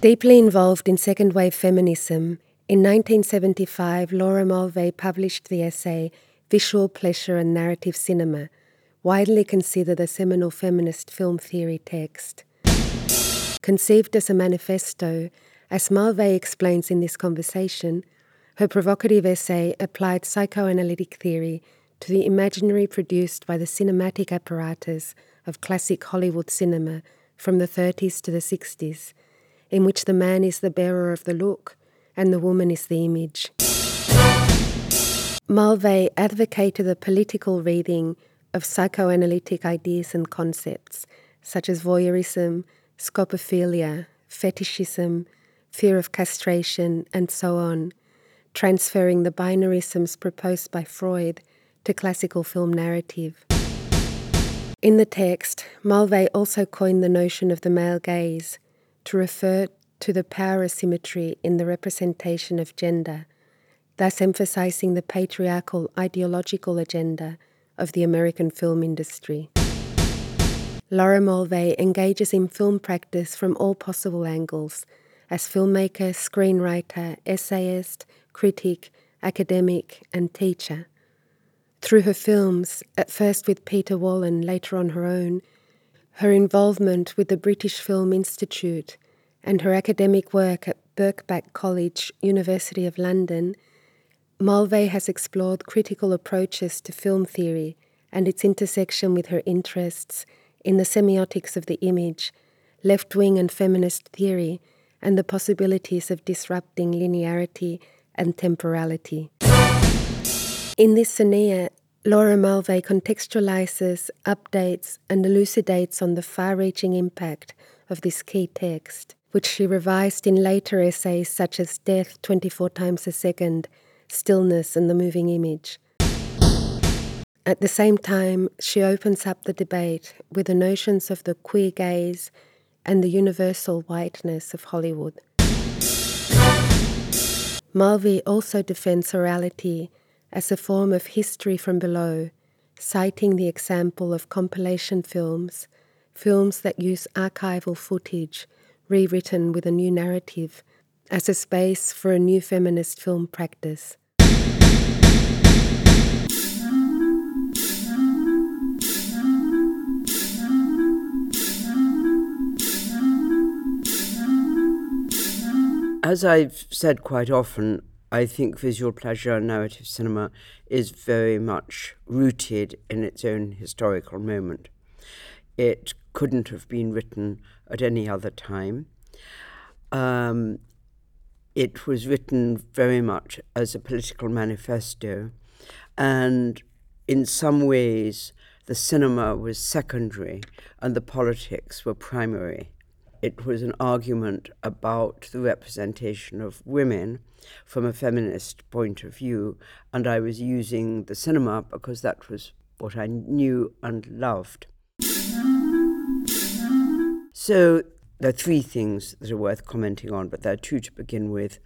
Deeply involved in second wave feminism, in 1975 Laura Mulvey published the essay Visual Pleasure and Narrative Cinema, widely considered a seminal feminist film theory text. Conceived as a manifesto, as Mulvey explains in this conversation, her provocative essay applied psychoanalytic theory to the imaginary produced by the cinematic apparatus of classic Hollywood cinema from the 30s to the 60s, in which the man is the bearer of the look and the woman is the image. Mulvey advocated a political reading of psychoanalytic ideas and concepts such as voyeurism, scopophilia, fetishism, fear of castration, and so on, transferring the binarisms proposed by Freud to classical film narrative. In the text, Mulvey also coined the notion of the male gaze to refer to the power asymmetry in the representation of gender, thus emphasizing the patriarchal ideological agenda of the American film industry. Laura Mulvey engages in film practice from all possible angles as filmmaker, screenwriter, essayist, critic, academic, and teacher. Through her films, at first with Peter Wollen, later on her own, her involvement with the British Film Institute, and her academic work at Birkbeck College, University of London, Mulvey has explored critical approaches to film theory and its intersection with her interests in the semiotics of the image, left wing and feminist theory, and the possibilities of disrupting linearity and temporality. In this Sonia, Laura Mulvey contextualizes, updates, and elucidates on the far reaching impact of this key text, which she revised in later essays such as Death 24 Times a Second, Stillness, and the Moving Image. At the same time, she opens up the debate with the notions of the queer gaze and the universal whiteness of Hollywood. Mulvey also defends orality as a form of history from below, citing the example of compilation films, films that use archival footage rewritten with a new narrative, as a space for a new feminist film practice. As I've said quite often, I think visual pleasure and narrative cinema is very much rooted in its own historical moment. It couldn't have been written at any other time. Um, it was written very much as a political manifesto, and in some ways, the cinema was secondary and the politics were primary it was an argument about the representation of women from a feminist point of view, and I was using the cinema because that was what I knew and loved. So there are three things that are worth commenting on, but there are two to begin with.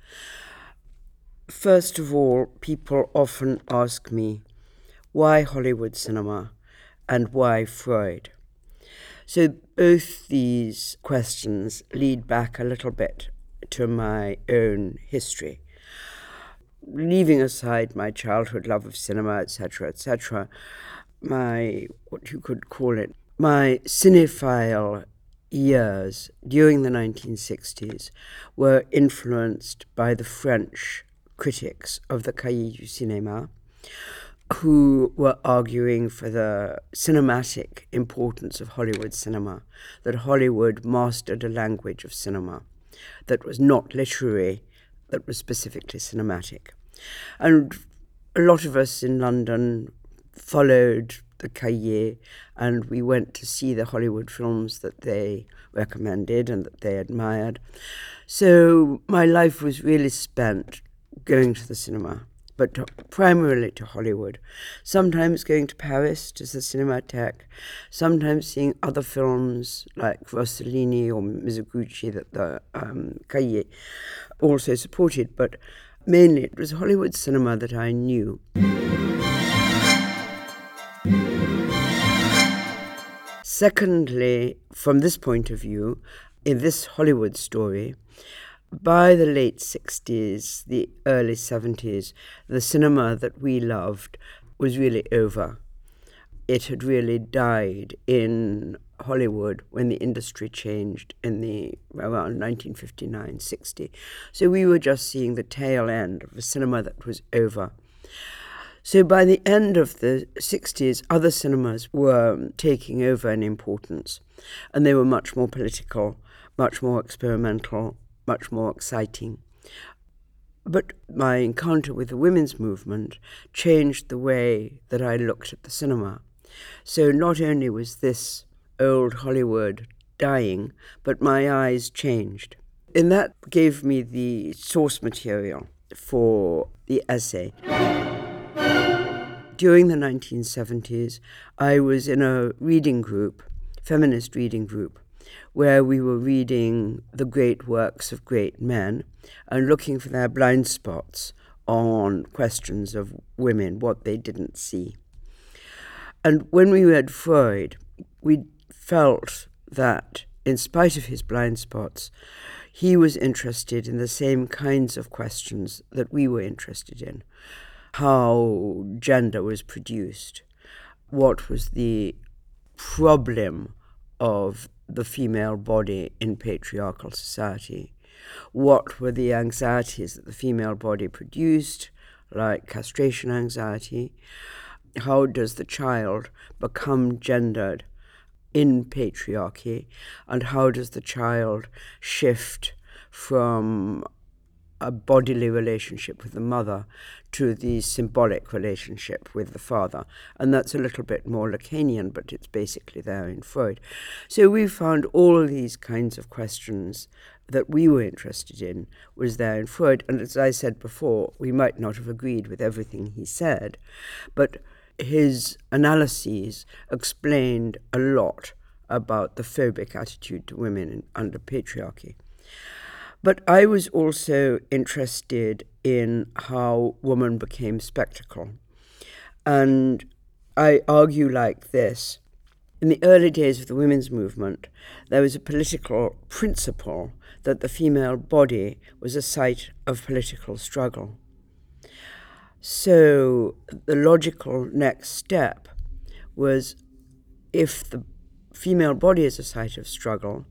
First of all, people often ask me, why Hollywood cinema and why Freud? So both these questions lead back a little bit to my own history. Leaving aside my childhood love of cinema, etc., etc., my, what you could call it, my cinephile years during the 1960s were influenced by the French critics of the Cahiers du Cinéma, who were arguing for the cinematic importance of Hollywood cinema, that Hollywood mastered a language of cinema that was not literary, that was specifically cinematic. And a lot of us in London followed the Cahiers and we went to see the Hollywood films that they recommended and that they admired. So my life was really spent going to the cinema but to, primarily to Hollywood. Sometimes going to Paris to the Cinematheque, sometimes seeing other films like Rossellini or Mizoguchi that the um, Cahiers also supported, but mainly it was Hollywood cinema that I knew. Secondly, from this point of view, in this Hollywood story, by the late 60s, the early 70s, the cinema that we loved was really over. It had really died in Hollywood when the industry changed in the around 1959 60. So we were just seeing the tail end of a cinema that was over. So by the end of the 60s, other cinemas were taking over in importance, and they were much more political, much more experimental, much more exciting. But my encounter with the women's movement changed the way that I looked at the cinema. So not only was this old Hollywood dying, but my eyes changed. And that gave me the source material for the essay. During the 1970s, I was in a reading group, feminist reading group, where we were reading the great works of great men and looking for their blind spots on questions of women, what they didn't see. And when we read Freud, we felt that, in spite of his blind spots, he was interested in the same kinds of questions that we were interested in. How gender was produced, what was the problem of the female body in patriarchal society, what were the anxieties that the female body produced, like castration anxiety, how does the child become gendered in patriarchy, and how does the child shift from a bodily relationship with the mother to the symbolic relationship with the father. And that's a little bit more Lacanian, but it's basically there in Freud. So we found all these kinds of questions that we were interested in was there in Freud. And as I said before, we might not have agreed with everything he said, but his analyses explained a lot about the phobic attitude to women under patriarchy. But I was also interested in how woman became spectacle. And I argue like this. In the early days of the women's movement, there was a political principle that the female body was a site of political struggle. So the logical next step was if the female body is a site of struggle,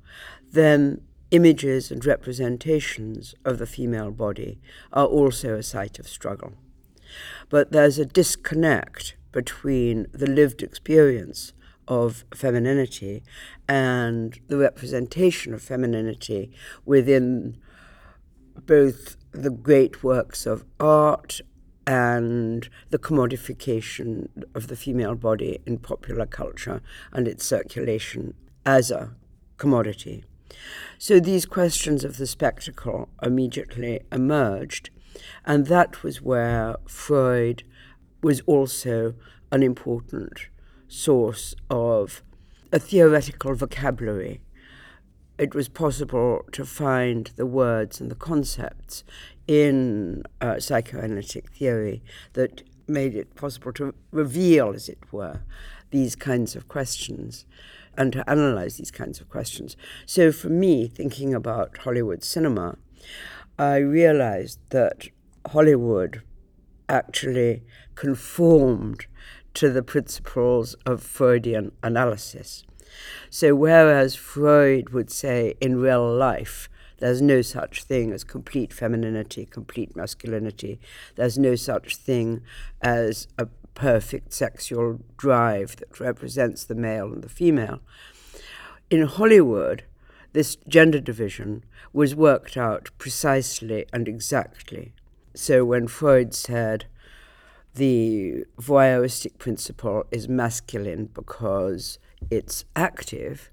then images and representations of the female body are also a site of struggle. But there's a disconnect between the lived experience of femininity and the representation of femininity within both the great works of art and the commodification of the female body in popular culture and its circulation as a commodity. So these questions of the spectacle immediately emerged, and that was where Freud was also an important source of a theoretical vocabulary. It was possible to find the words and the concepts in uh, psychoanalytic theory that made it possible to reveal, as it were, these kinds of questions and to analyze these kinds of questions. So for me, thinking about Hollywood cinema, I realized that Hollywood actually conformed to the principles of Freudian analysis. So, whereas Freud would say in real life, there's no such thing as complete femininity, complete masculinity, there's no such thing as a perfect sexual drive that represents the male and the female. In Hollywood, this gender division was worked out precisely and exactly. So when Freud said the voyeuristic principle is masculine because it's active,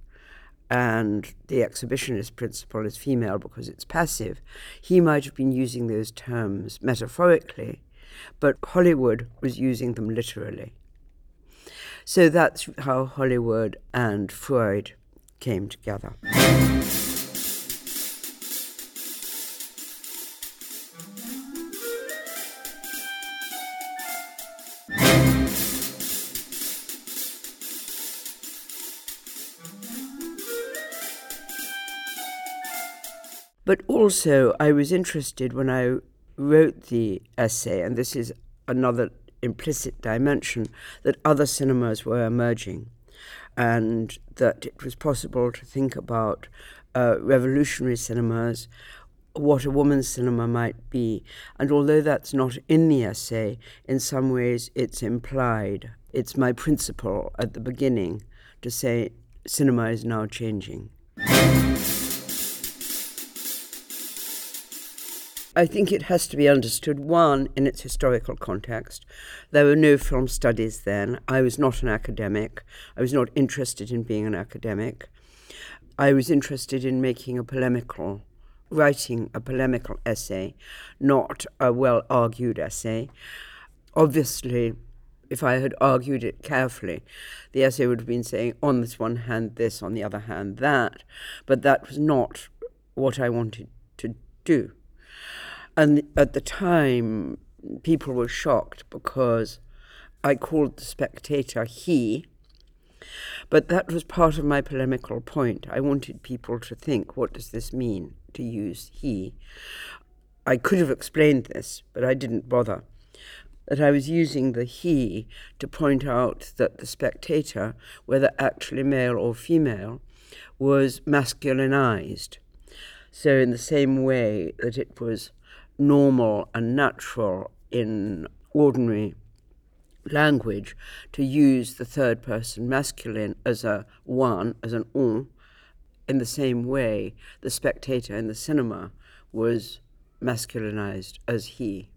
and the exhibitionist principle is female because it's passive, he might have been using those terms metaphorically but Hollywood was using them literally. So that's how Hollywood and Freud came together. But also, I was interested when I wrote the essay, and this is another implicit dimension, that other cinemas were emerging and that it was possible to think about uh, revolutionary cinemas, what a woman's cinema might be. And although that's not in the essay, in some ways it's implied. It's my principle at the beginning to say cinema is now changing. I think it has to be understood, one, in its historical context. There were no film studies then. I was not an academic. I was not interested in being an academic. I was interested in making a polemical, writing a polemical essay, not a well argued essay. Obviously, if I had argued it carefully, the essay would have been saying, on this one hand, this, on the other hand, that. But that was not what I wanted to do. And at the time, people were shocked because I called the spectator he. But that was part of my polemical point. I wanted people to think, what does this mean to use he? I could have explained this, but I didn't bother. That I was using the he to point out that the spectator, whether actually male or female, was masculinized. So, in the same way that it was normal and natural in ordinary language to use the third person masculine as a one, as an on, in the same way the spectator in the cinema was masculinized as he.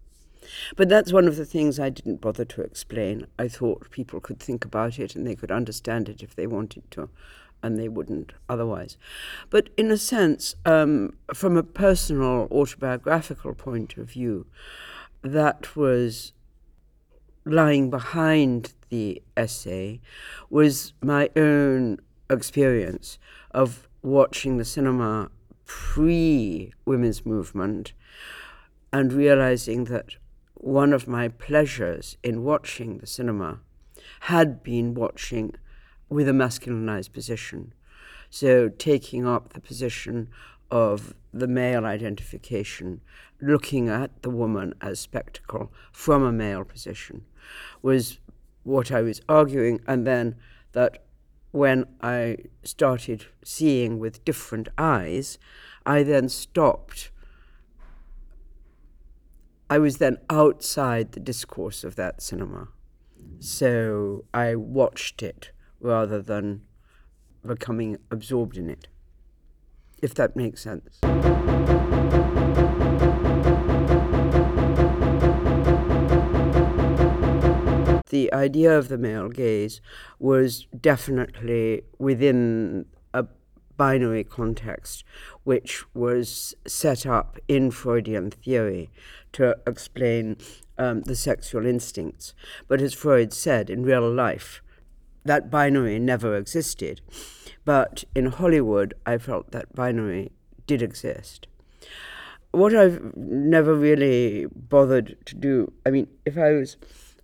But that's one of the things I didn't bother to explain. I thought people could think about it and they could understand it if they wanted to and they wouldn't otherwise. But in a sense, um, from a personal autobiographical point of view, that was lying behind the essay was my own experience of watching the cinema pre women's movement and realizing that one of my pleasures in watching the cinema had been watching with a masculinized position. So taking up the position of the male identification, looking at the woman as spectacle from a male position, was what I was arguing. And then that when I started seeing with different eyes, I then stopped. I was then outside the discourse of that cinema. So I watched it rather than becoming absorbed in it, if that makes sense. The idea of the male gaze was definitely within a binary context, which was set up in Freudian theory to explain um, the sexual instincts. But as Freud said, in real life, that binary never existed. But in Hollywood, I felt that binary did exist. What I've never really bothered to do, I mean, if I was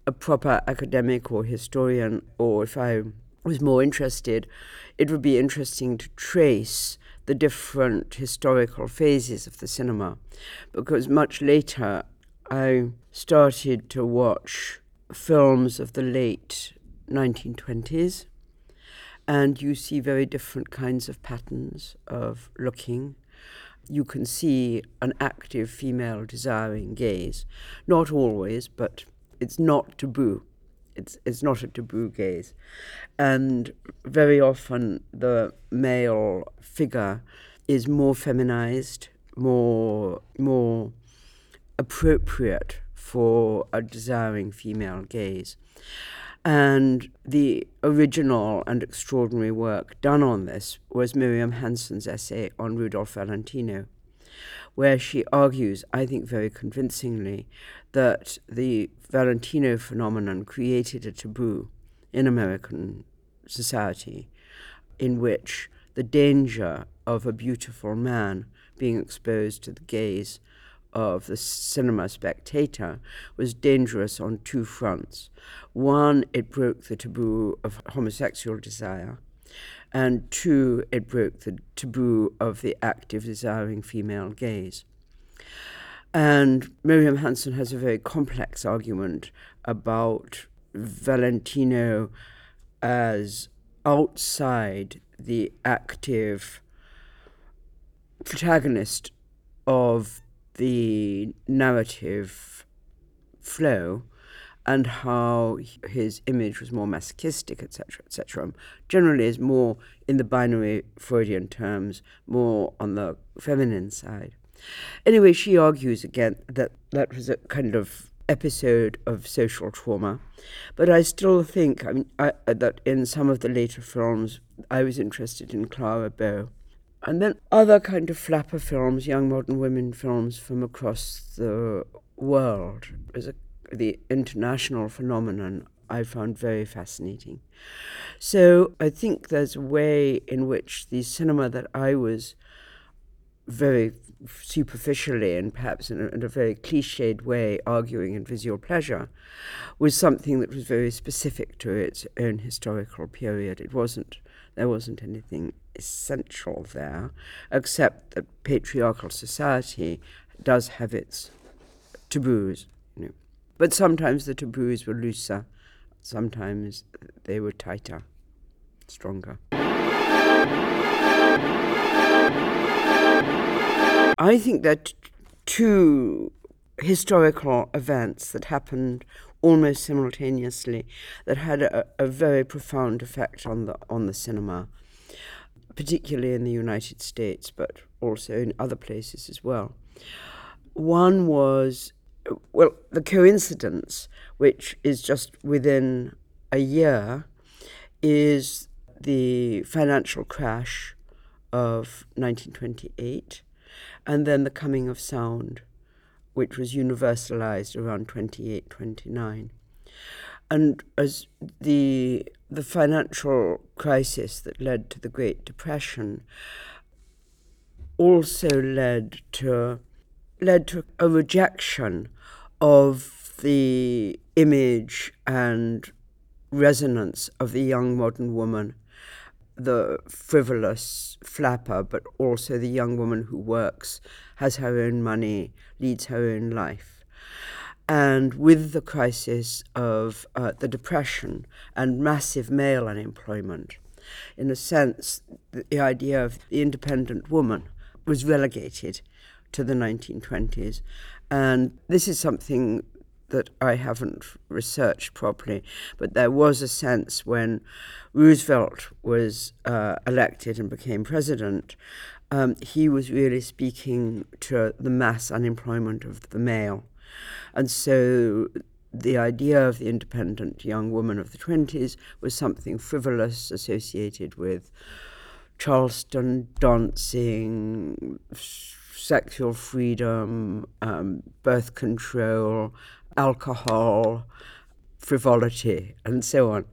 a proper academic or historian, or if I was more interested, it would be interesting to trace the different historical phases of the cinema. Because much later, I started to watch films of the late 1920s, and you see very different kinds of patterns of looking. You can see an active female desiring gaze. Not always, but it's not taboo. It's, it's not a taboo gaze. And very often the male figure is more feminized, more, more appropriate for a desiring female gaze. And the original and extraordinary work done on this was Miriam Hansen's essay on Rudolph Valentino, where she argues, I think very convincingly, that the Valentino phenomenon created a taboo in American society in which the danger of a beautiful man being exposed to the gaze of the cinema spectator was dangerous on two fronts. One, it broke the taboo of homosexual desire, and two, it broke the taboo of the active, desiring female gaze. And Miriam Hansen has a very complex argument about Valentino as outside the active protagonist of the narrative flow and how his image was more masochistic, etc., etc. Generally, is more in the binary Freudian terms, more on the feminine side. Anyway, she argues again that that was a kind of episode of social trauma, but I still think I mean I, that in some of the later films I was interested in Clara Bow. And then other kind of flapper films, young modern women films from across the world. There's a the international phenomenon I found very fascinating. So I think there's a way in which the cinema that I was very superficially and perhaps in a, in a, very cliched way arguing in visual pleasure was something that was very specific to its own historical period. It wasn't there wasn't anything essential there, except that patriarchal society does have its taboos. You know. But sometimes the taboos were looser, sometimes they were tighter, stronger. I think that two historical events that happened almost simultaneously that had a, a, very profound effect on the on the cinema, particularly in the United States, but also in other places as well. One was well, the coincidence, which is just within a year, is the financial crash of 1928 and then the coming of sound, which was universalized around 28 29. And as the, the financial crisis that led to the Great Depression also led to led to a rejection of the image and resonance of the young modern woman, the frivolous flapper, but also the young woman who works, has her own money, leads her own life. And with the crisis of uh, the depression and massive male unemployment, in a sense, the idea of the independent woman was relegated to the 1920s. And this is something that I haven't researched properly, but there was a sense when Roosevelt was uh, elected and became president, um, he was really speaking to the mass unemployment of the male. And so the idea of the independent young woman of the 20s was something frivolous associated with Charleston dancing, sexual freedom, um, birth control, alcohol, frivolity, and so on.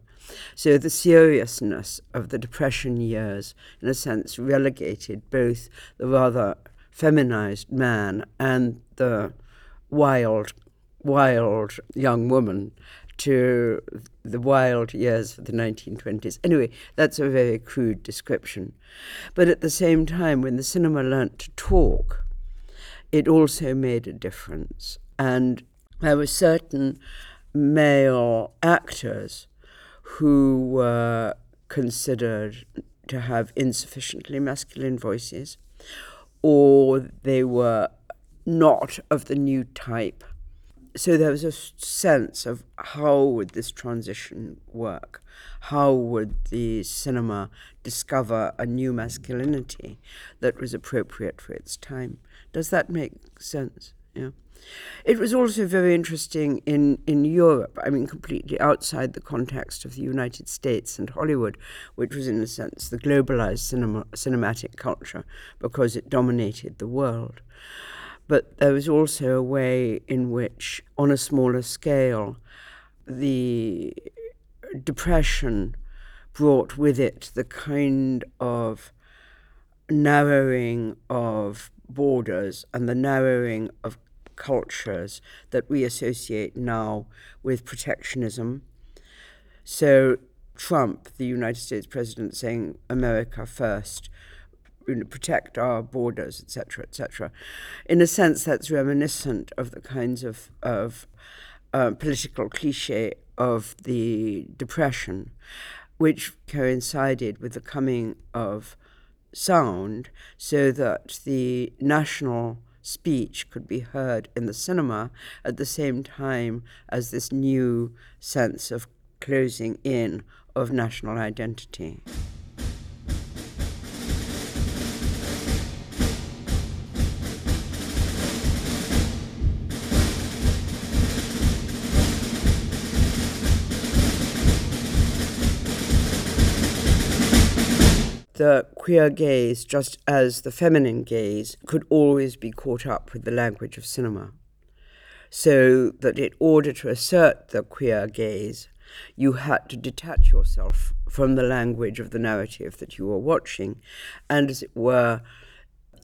So the seriousness of the Depression years, in a sense, relegated both the rather feminized man and the wild, wild young woman to the wild years of the 1920s. Anyway, that's a very crude description. But at the same time, when the cinema learnt to talk, it also made a difference. And there were certain male actors who were considered to have insufficiently masculine voices, or they were not of the new type. So there was a sense of how would this transition work? How would the cinema discover a new masculinity that was appropriate for its time? Does that make sense? Yeah. It was also very interesting in, in Europe, I mean, completely outside the context of the United States and Hollywood, which was, in a sense, the globalized cinema, cinematic culture because it dominated the world. But there was also a way in which, on a smaller scale, the depression brought with it the kind of narrowing of borders and the narrowing of cultures that we associate now with protectionism. So Trump, the United States president, saying America first, protect our borders, etc., etc. In a sense, that's reminiscent of the kinds of of uh, political cliche of the Depression, which coincided with the coming of sound, so that the national speech could be heard in the cinema at the same time as this new sense of closing in of national identity. The queer gaze, just as the feminine gaze, could always be caught up with the language of cinema. So that in order to assert the queer gaze, you had to detach yourself from the language of the narrative that you were watching and, as it were,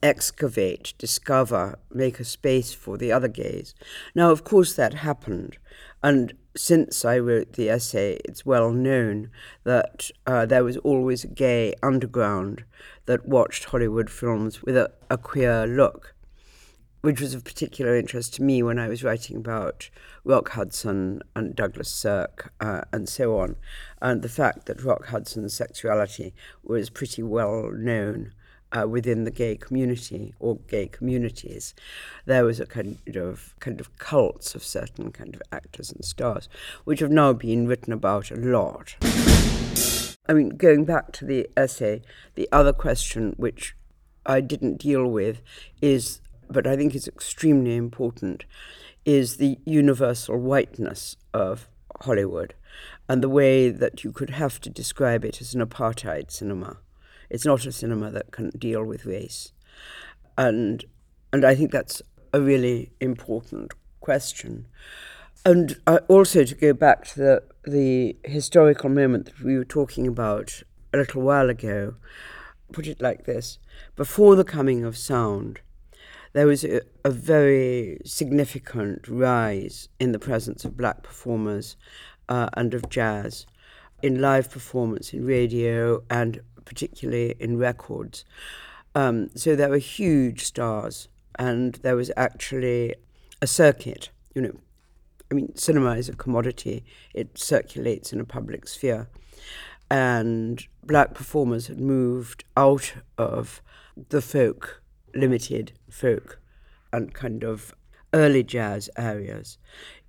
excavate, discover, make a space for the other gaze. Now, of course, that happened. And since I wrote the essay, it's well known that uh, there was always a gay underground that watched Hollywood films with a, a queer look, which was of particular interest to me when I was writing about Rock Hudson and Douglas Sirk uh, and so on, and the fact that Rock Hudson's sexuality was pretty well known uh, within the gay community or gay communities. There was a kind of kind of cults of certain kind of actors and stars, which have now been written about a lot. I mean, going back to the essay, the other question which I didn't deal with is, but I think is extremely important, is the universal whiteness of Hollywood and the way that you could have to describe it as an apartheid cinema. It's not a cinema that can deal with race. And, and I think that's a really important question. And uh, also to go back to the, the historical moment that we were talking about a little while ago, put it like this before the coming of sound, there was a, a, very significant rise in the presence of black performers uh, and of jazz in live performance in radio and particularly in records. Um, so there were huge stars, and there was actually a circuit. You know, I mean, cinema is a commodity; it circulates in a public sphere, and black performers had moved out of the folk, limited folk, and kind of early jazz areas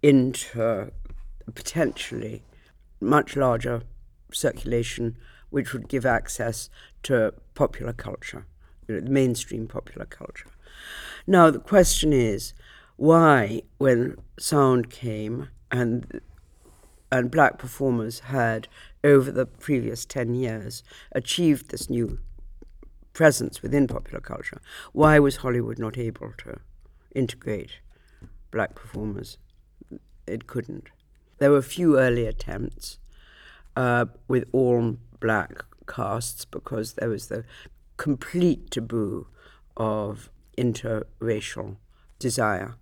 into potentially much larger circulation which would give access to popular culture, you know, mainstream popular culture. Now, the question is why, when sound came and and black performers had, over the previous 10 years, achieved this new presence within popular culture, why was Hollywood not able to integrate black performers? It couldn't. There were a few early attempts uh, with all black casts because there was the complete taboo of interracial desire.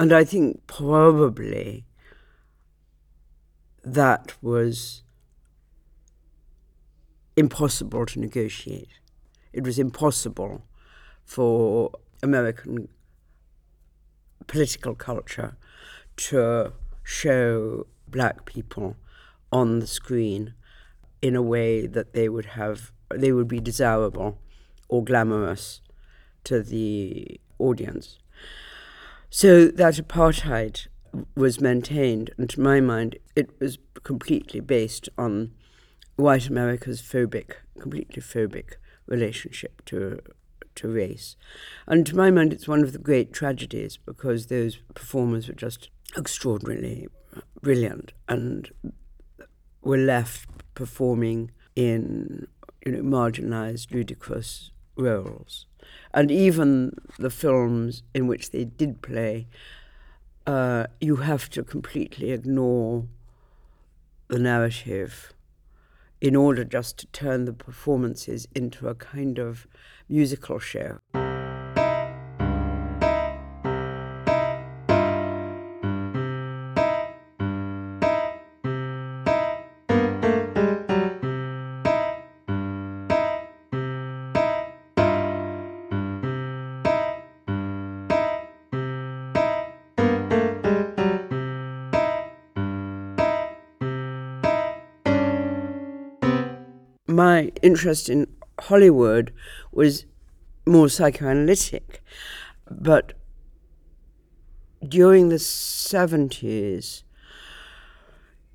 And I think probably that was impossible to negotiate. It was impossible for American political culture to show black people on the screen in a way that they would have they would be desirable or glamorous to the audience. So that apartheid was maintained, and to my mind, it was completely based on white America's phobic, completely phobic relationship to to race. And to my mind, it's one of the great tragedies because those performers were just extraordinarily brilliant and were left performing in you know, marginalized, ludicrous roles. And even the films in which they did play, uh, you have to completely ignore the narrative in order just to turn the performances into a kind of musical show. Interest in Hollywood was more psychoanalytic. But during the 70s,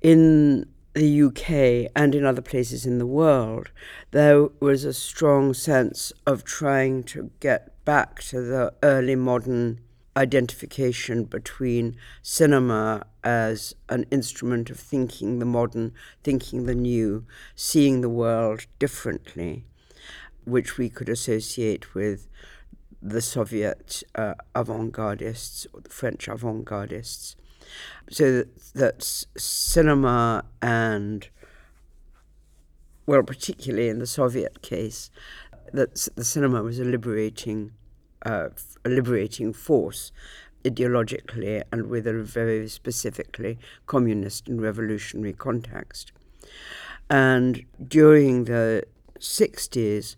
in the UK and in other places in the world, there was a strong sense of trying to get back to the early modern identification between cinema as an instrument of thinking the modern, thinking the new, seeing the world differently, which we could associate with the Soviet uh, avant gardists or the French avant gardists so that, that cinema and well, particularly in the Soviet case, that the cinema was a liberating, uh, a liberating force ideologically and with a very specifically communist and revolutionary context. And during the 60s,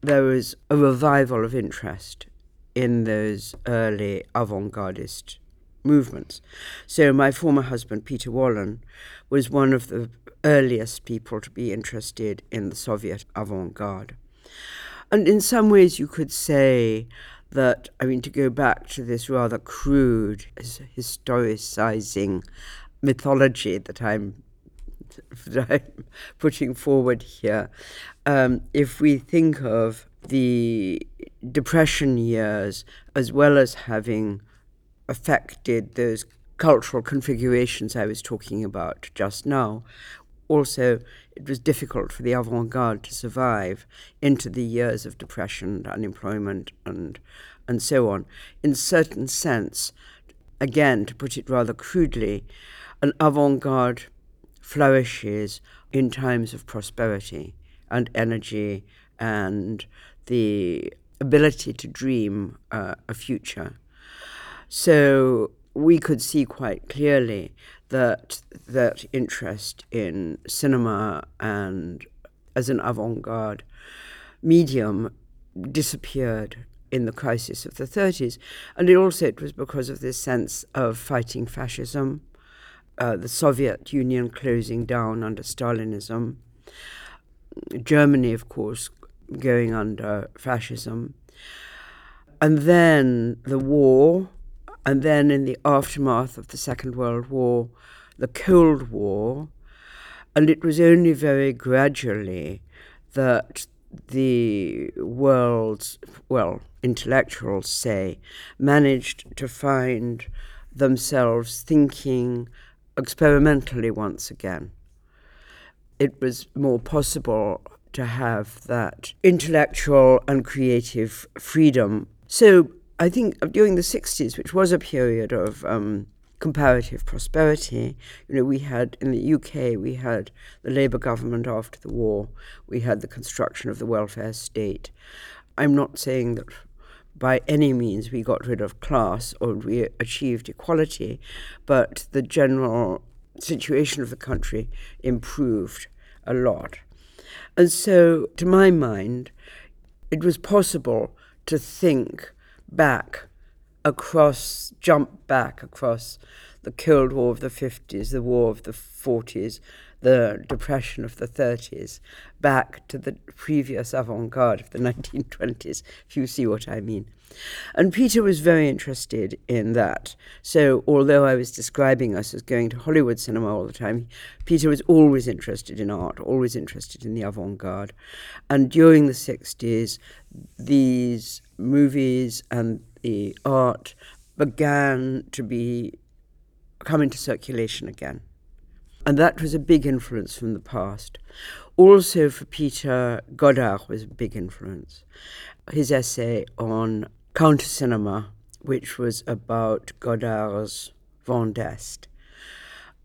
there was a revival of interest in those early avant gardist movements. So my former husband, Peter Wollen, was one of the earliest people to be interested in the Soviet avant-garde. And in some ways you could say that, I mean, to go back to this rather crude historicizing mythology that I'm, that I'm putting forward here, um, if we think of the Depression years as well as having affected those cultural configurations I was talking about just now. Also, it was difficult for the avant garde to survive into the years of depression, unemployment, and, and so on. In certain sense, again, to put it rather crudely, an avant garde flourishes in times of prosperity and energy and the ability to dream uh, a future. So we could see quite clearly that that interest in cinema and as an avant-garde medium disappeared in the crisis of the 30s. And it also it was because of this sense of fighting fascism, uh, the Soviet Union closing down under Stalinism, Germany, of course, going under fascism. And then the war, and then in the aftermath of the Second World War, the Cold War, and it was only very gradually that the world's, well, intellectuals say, managed to find themselves thinking experimentally once again. It was more possible to have that intellectual and creative freedom. So I think during the 60s, which was a period of um, comparative prosperity, you know, we had in the UK, we had the Labour government after the war, we had the construction of the welfare state. I'm not saying that by any means we got rid of class or we achieved equality, but the general situation of the country improved a lot. And so, to my mind, it was possible to think back across, jump back across the Cold War of the 50s, the War of the 40s, the Depression of the 30s, back to the previous avant garde of the 1920s, if you see what I mean. And Peter was very interested in that. So, although I was describing us as going to Hollywood cinema all the time, Peter was always interested in art, always interested in the avant garde. And during the 60s, these movies and the art began to be come into circulation again. And that was a big influence from the past. Also, for Peter, Godard was a big influence. His essay on counter cinema, which was about Godard's Vent d'Est,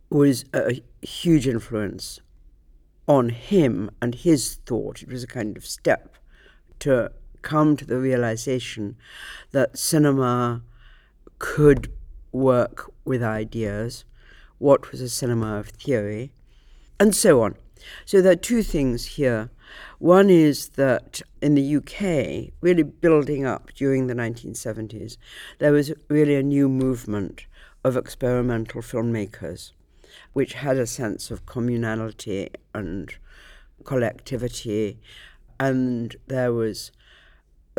was a huge influence on him and his thought. It was a kind of step to come to the realization that cinema could work with ideas, what was a cinema of theory, and so on. So there are two things here. One is that in the UK, really building up during the 1970s, there was really a new movement of experimental filmmakers, which had a sense of communality and collectivity, and there was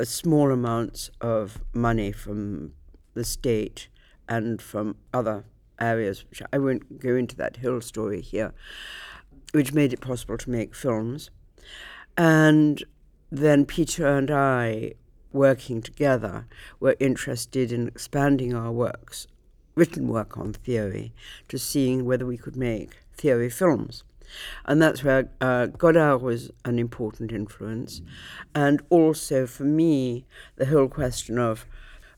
small amounts of money from the state and from other areas, which I won't go into that whole story here, which made it possible to make films. And then Peter and I, working together, were interested in expanding our works, written work on theory, to seeing whether we could make theory films. And that's where uh, Godard was an important influence. And also for me, the whole question of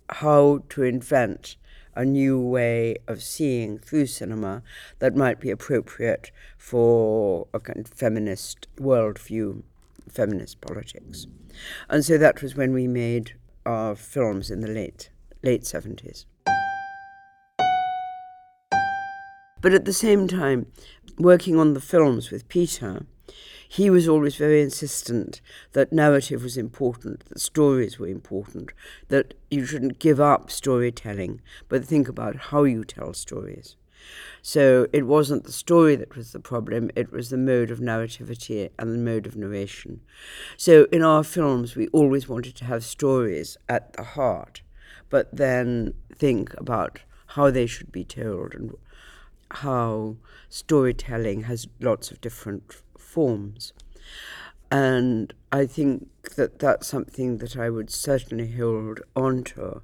how to invent a new way of seeing through cinema that might be appropriate for a kind of feminist worldview, feminist politics. And so that was when we made our films in the late late 70s. But at the same time, working on the films with Peter, he was always very insistent that narrative was important, that stories were important, that you shouldn't give up storytelling, but think about how you tell stories. So it wasn't the story that was the problem, it was the mode of narrativity and the mode of narration. So in our films, we always wanted to have stories at the heart, but then think about how they should be told and how storytelling has lots of different forms. And I think that that's something that I would certainly hold on to.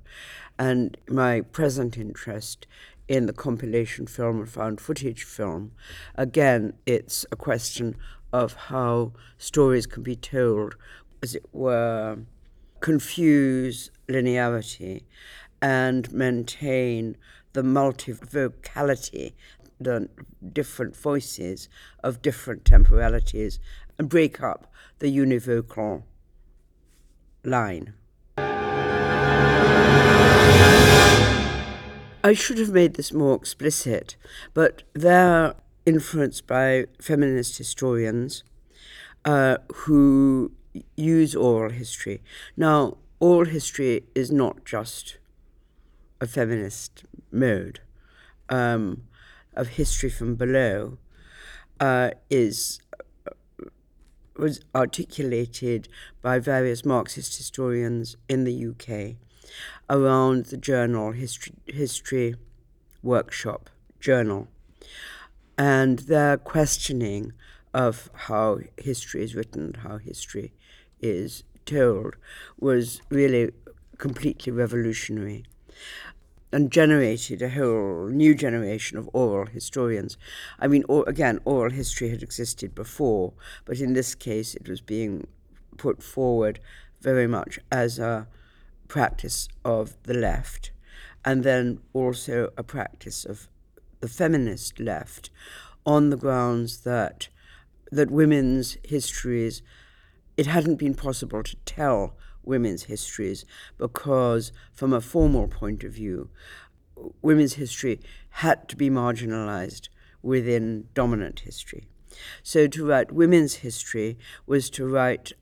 And my present interest in the compilation film and found footage film, again, it's a question of how stories can be told, as it were, confuse linearity and maintain the multivocality different voices of different temporalities and break up the univocal line. I should have made this more explicit, but they're influenced by feminist historians uh, who use oral history. Now, oral history is not just a feminist mode. Um, of history from below uh, is was articulated by various Marxist historians in the UK around the journal history, history workshop journal. And their questioning of how history is written, how history is told, was really completely revolutionary and generated a whole new generation of oral historians. I mean, or, again, oral history had existed before, but in this case it was being put forward very much as a practice of the left, and then also a practice of the feminist left, on the grounds that that women's histories, it hadn't been possible to tell women's histories because, from a formal point of view, women's history had to be marginalized within dominant history. So, to write women's history was to write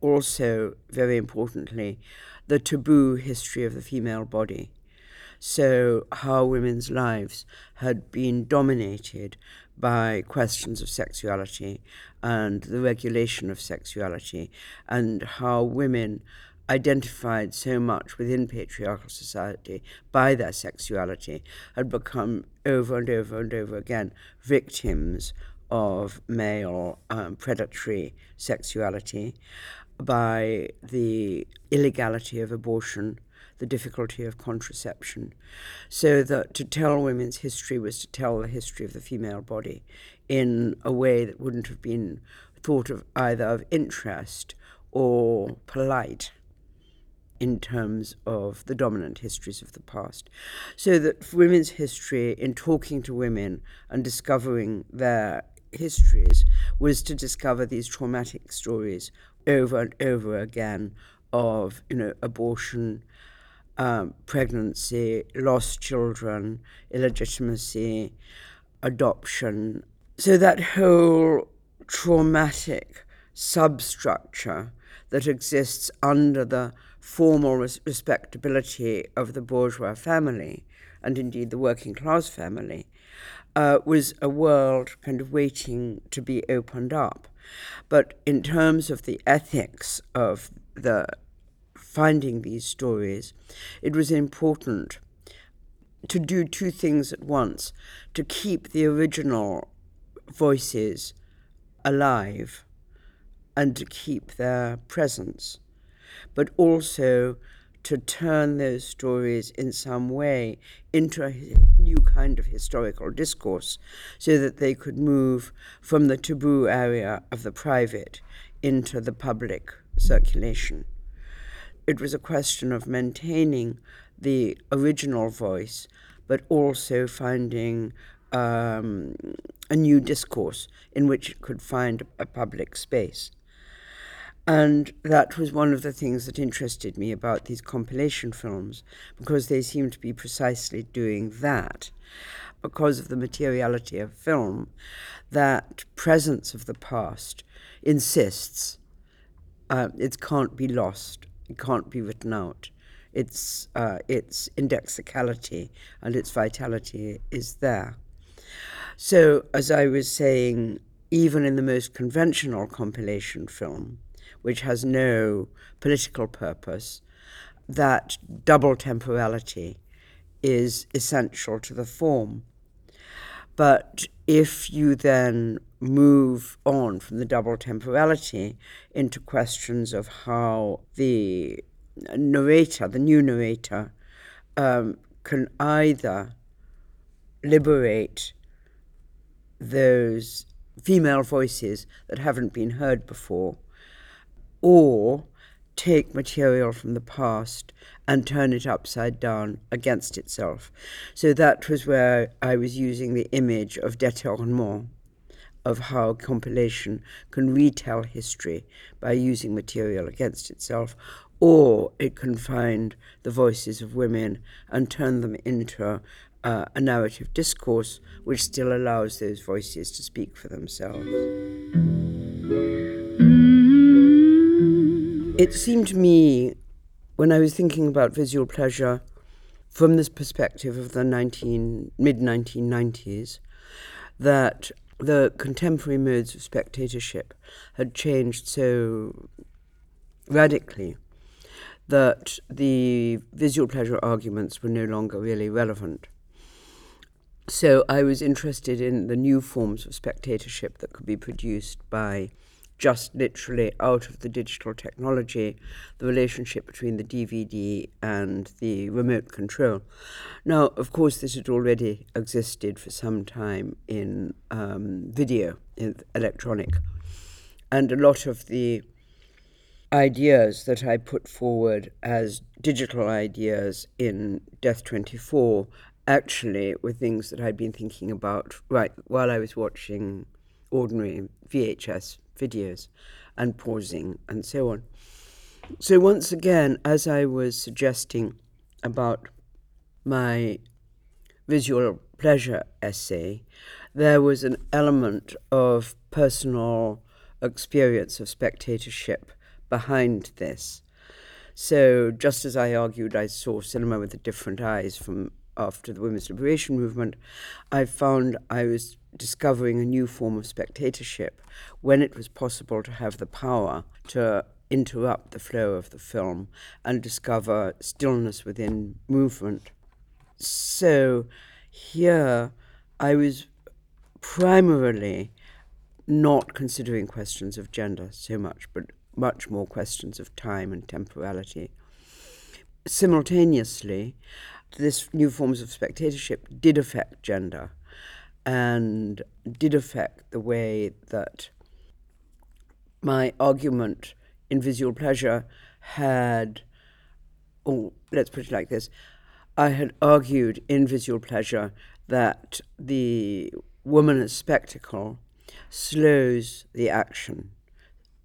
also, very importantly, the taboo history of the female body. So, how women's lives had been dominated by questions of sexuality and the regulation of sexuality, and how women identified so much within patriarchal society by their sexuality had become over and over and over again victims of male um, predatory sexuality, by the illegality of abortion, the difficulty of contraception. So that to tell women's history was to tell the history of the female body in a way that wouldn't have been thought of either of interest or polite in terms of the dominant histories of the past. So that women's history, in talking to women and discovering their histories, was to discover these traumatic stories over and over again of you know abortion, um, pregnancy, lost children, illegitimacy, adoption. So that whole traumatic substructure that exists under the formal res- respectability of the bourgeois family, and indeed the working class family, uh, was a world kind of waiting to be opened up. But in terms of the ethics of the finding these stories, it was important to do two things at once to keep the original voices alive and to keep their presence, but also to turn those stories in some way into a new kind of historical discourse so that they could move from the taboo area of the private into the public circulation. It was a question of maintaining the original voice, but also finding um, a new discourse in which it could find a public space. And that was one of the things that interested me about these compilation films, because they seem to be precisely doing that. Because of the materiality of film, that presence of the past insists uh, it can't be lost, it can't be written out. Its, uh, its indexicality and its vitality is there. So, as I was saying, even in the most conventional compilation film, which has no political purpose, that double temporality is essential to the form. But if you then move on from the double temporality into questions of how the narrator, the new narrator, um, can either liberate those female voices that haven't been heard before or take material from the past and turn it upside down against itself. So that was where I was using the image of détournement, of how compilation can retell history by using material against itself, or it can find the voices of women and turn them into uh, a narrative discourse which still allows those voices to speak for themselves. It seemed to me, when I was thinking about visual pleasure from this perspective of the 19, mid 1990s, that the contemporary modes of spectatorship had changed so radically that the visual pleasure arguments were no longer really relevant. So I was interested in the new forms of spectatorship that could be produced by just literally out of the digital technology, the relationship between the DVD and the remote control. Now, of course, this had already existed for some time in um, video, in electronic. And a lot of the ideas that I put forward as digital ideas in Death 24 actually were things that I'd been thinking about right while I was watching ordinary VHS videos and pausing and so on. So, once again, as I was suggesting about my visual pleasure essay, there was an element of personal experience of spectatorship behind this. So, just as I argued, I saw cinema with a different eyes from after the women's liberation movement, I found I was discovering a new form of spectatorship when it was possible to have the power to interrupt the flow of the film and discover stillness within movement. So here I was primarily not considering questions of gender so much, but much more questions of time and temporality. Simultaneously, this new forms of spectatorship did affect gender and did affect the way that my argument in visual pleasure had, oh, let's put it like this I had argued in visual pleasure that the woman as spectacle slows the action,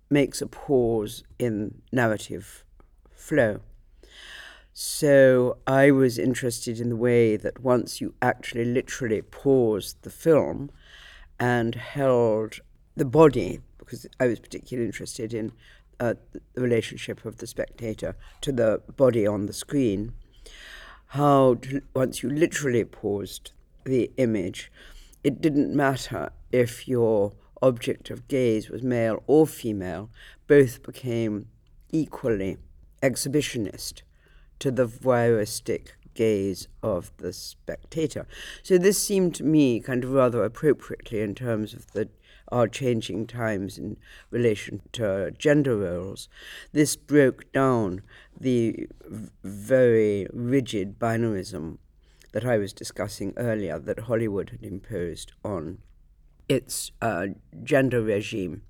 makes a pause in narrative flow. So I was interested in the way that once you actually literally paused the film and held the body, because I was particularly interested in uh, the relationship of the spectator to the body on the screen, how to, once you literally paused the image, it didn't matter if your object of gaze was male or female, both became equally exhibitionist to the voyeuristic gaze of the spectator. So this seemed to me kind of rather appropriately in terms of the our changing times in relation to gender roles. This broke down the very rigid binarism that I was discussing earlier that Hollywood had imposed on its uh, gender regime.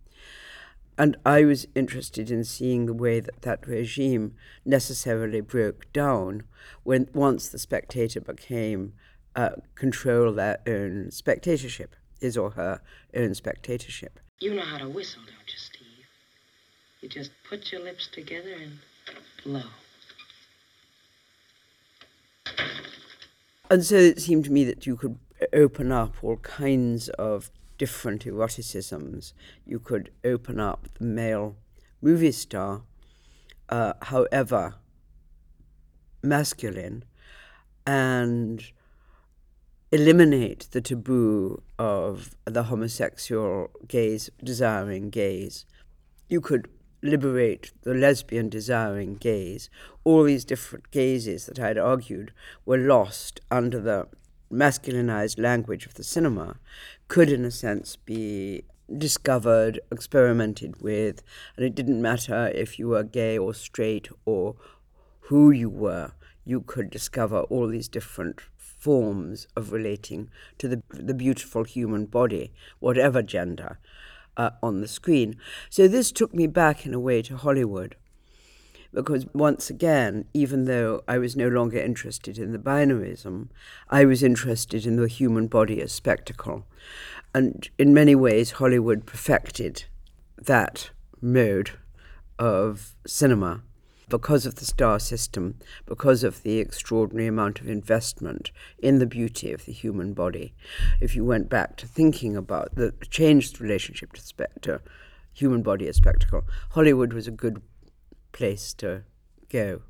And I was interested in seeing the way that that regime necessarily broke down when once the spectator became uh, control their own spectatorship, his or her own spectatorship. You know how to whistle, don't you, Steve? You just put your lips together and blow. And so it seemed to me that you could open up all kinds of different eroticisms. You could open up the male movie star, uh, however masculine, and eliminate the taboo of the homosexual gaze, desiring gaze. You could liberate the lesbian desiring gaze. All these different gazes that I'd argued were lost under the masculinized language of the cinema could, in a sense, be discovered, experimented with, and it didn't matter if you were gay or straight or who you were, you could discover all these different forms of relating to the, the beautiful human body, whatever gender, uh, on the screen. So this took me back in a way to Hollywood because once again, even though I was no longer interested in the binarism, I was interested in the human body as spectacle. And in many ways, Hollywood perfected that mode of cinema because of the star system, because of the extraordinary amount of investment in the beauty of the human body. If you went back to thinking about the changed relationship to, spe- to human body as spectacle, Hollywood was a good place to go.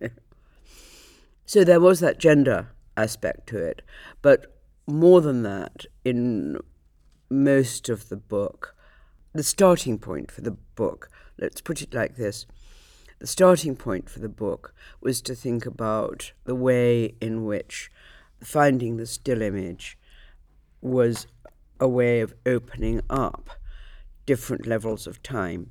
so there was that gender aspect to it, but more than that, in most of the book, the starting point for the book, let's put it like this the starting point for the book was to think about the way in which finding the still image was a way of opening up different levels of time.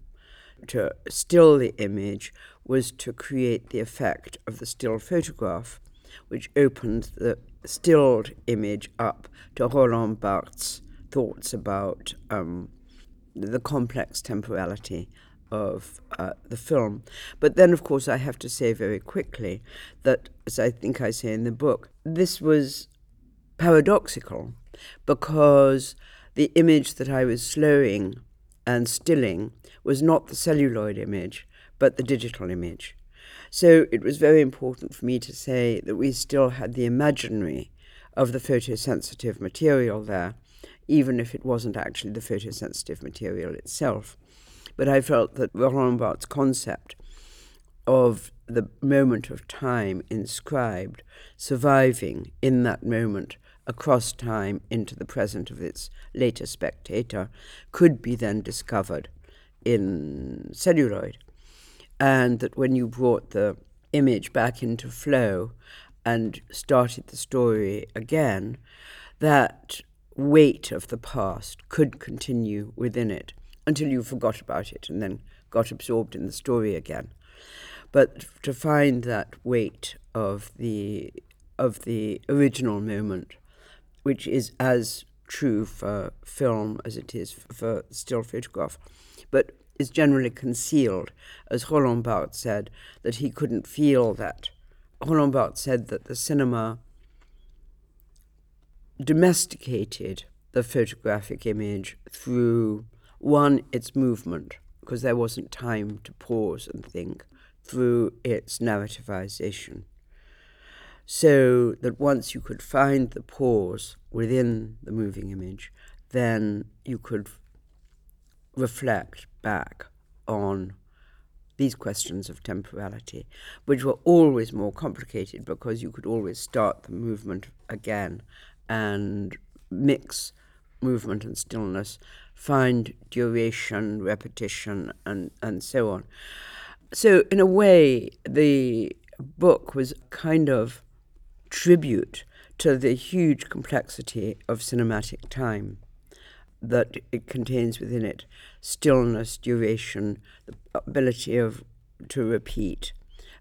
To still the image was to create the effect of the still photograph, which opened the stilled image up to Roland Barthes' thoughts about um, the complex temporality of uh, the film. But then, of course, I have to say very quickly that, as I think I say in the book, this was paradoxical because the image that I was slowing and stilling was not the celluloid image, but the digital image. So it was very important for me to say that we still had the imaginary of the photosensitive material there, even if it wasn't actually the photosensitive material itself. But I felt that Roland Barthes' concept of the moment of time inscribed, surviving in that moment across time into the present of its later spectator, could be then discovered in celluloid. And that when you brought the image back into flow and started the story again, that weight of the past could continue within it until you forgot about it and then got absorbed in the story again. But to find that weight of the of the original moment, which is as true for film as it is for still photograph, but is generally concealed, as Roland Barthes said that he couldn't feel that. Roland Barthes said that the cinema domesticated the photographic image through one, its movement, because there wasn't time to pause and think, through its narrativization. So that once you could find the pause within the moving image, then you could reflect back on these questions of temporality, which were always more complicated because you could always start the movement again and mix movement and stillness find duration, repetition, and, and so on. So, in a way, the book was kind of tribute to the huge complexity of cinematic time that it contains within it stillness, duration, the ability of to repeat,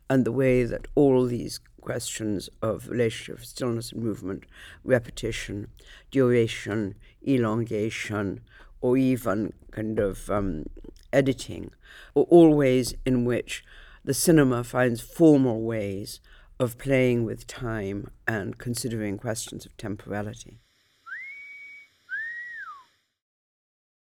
and the way that all these questions of relationship, stillness and movement, repetition, duration, elongation, or even kind of um, editing, are all ways in which the cinema finds formal ways of playing with time and considering questions of temporality.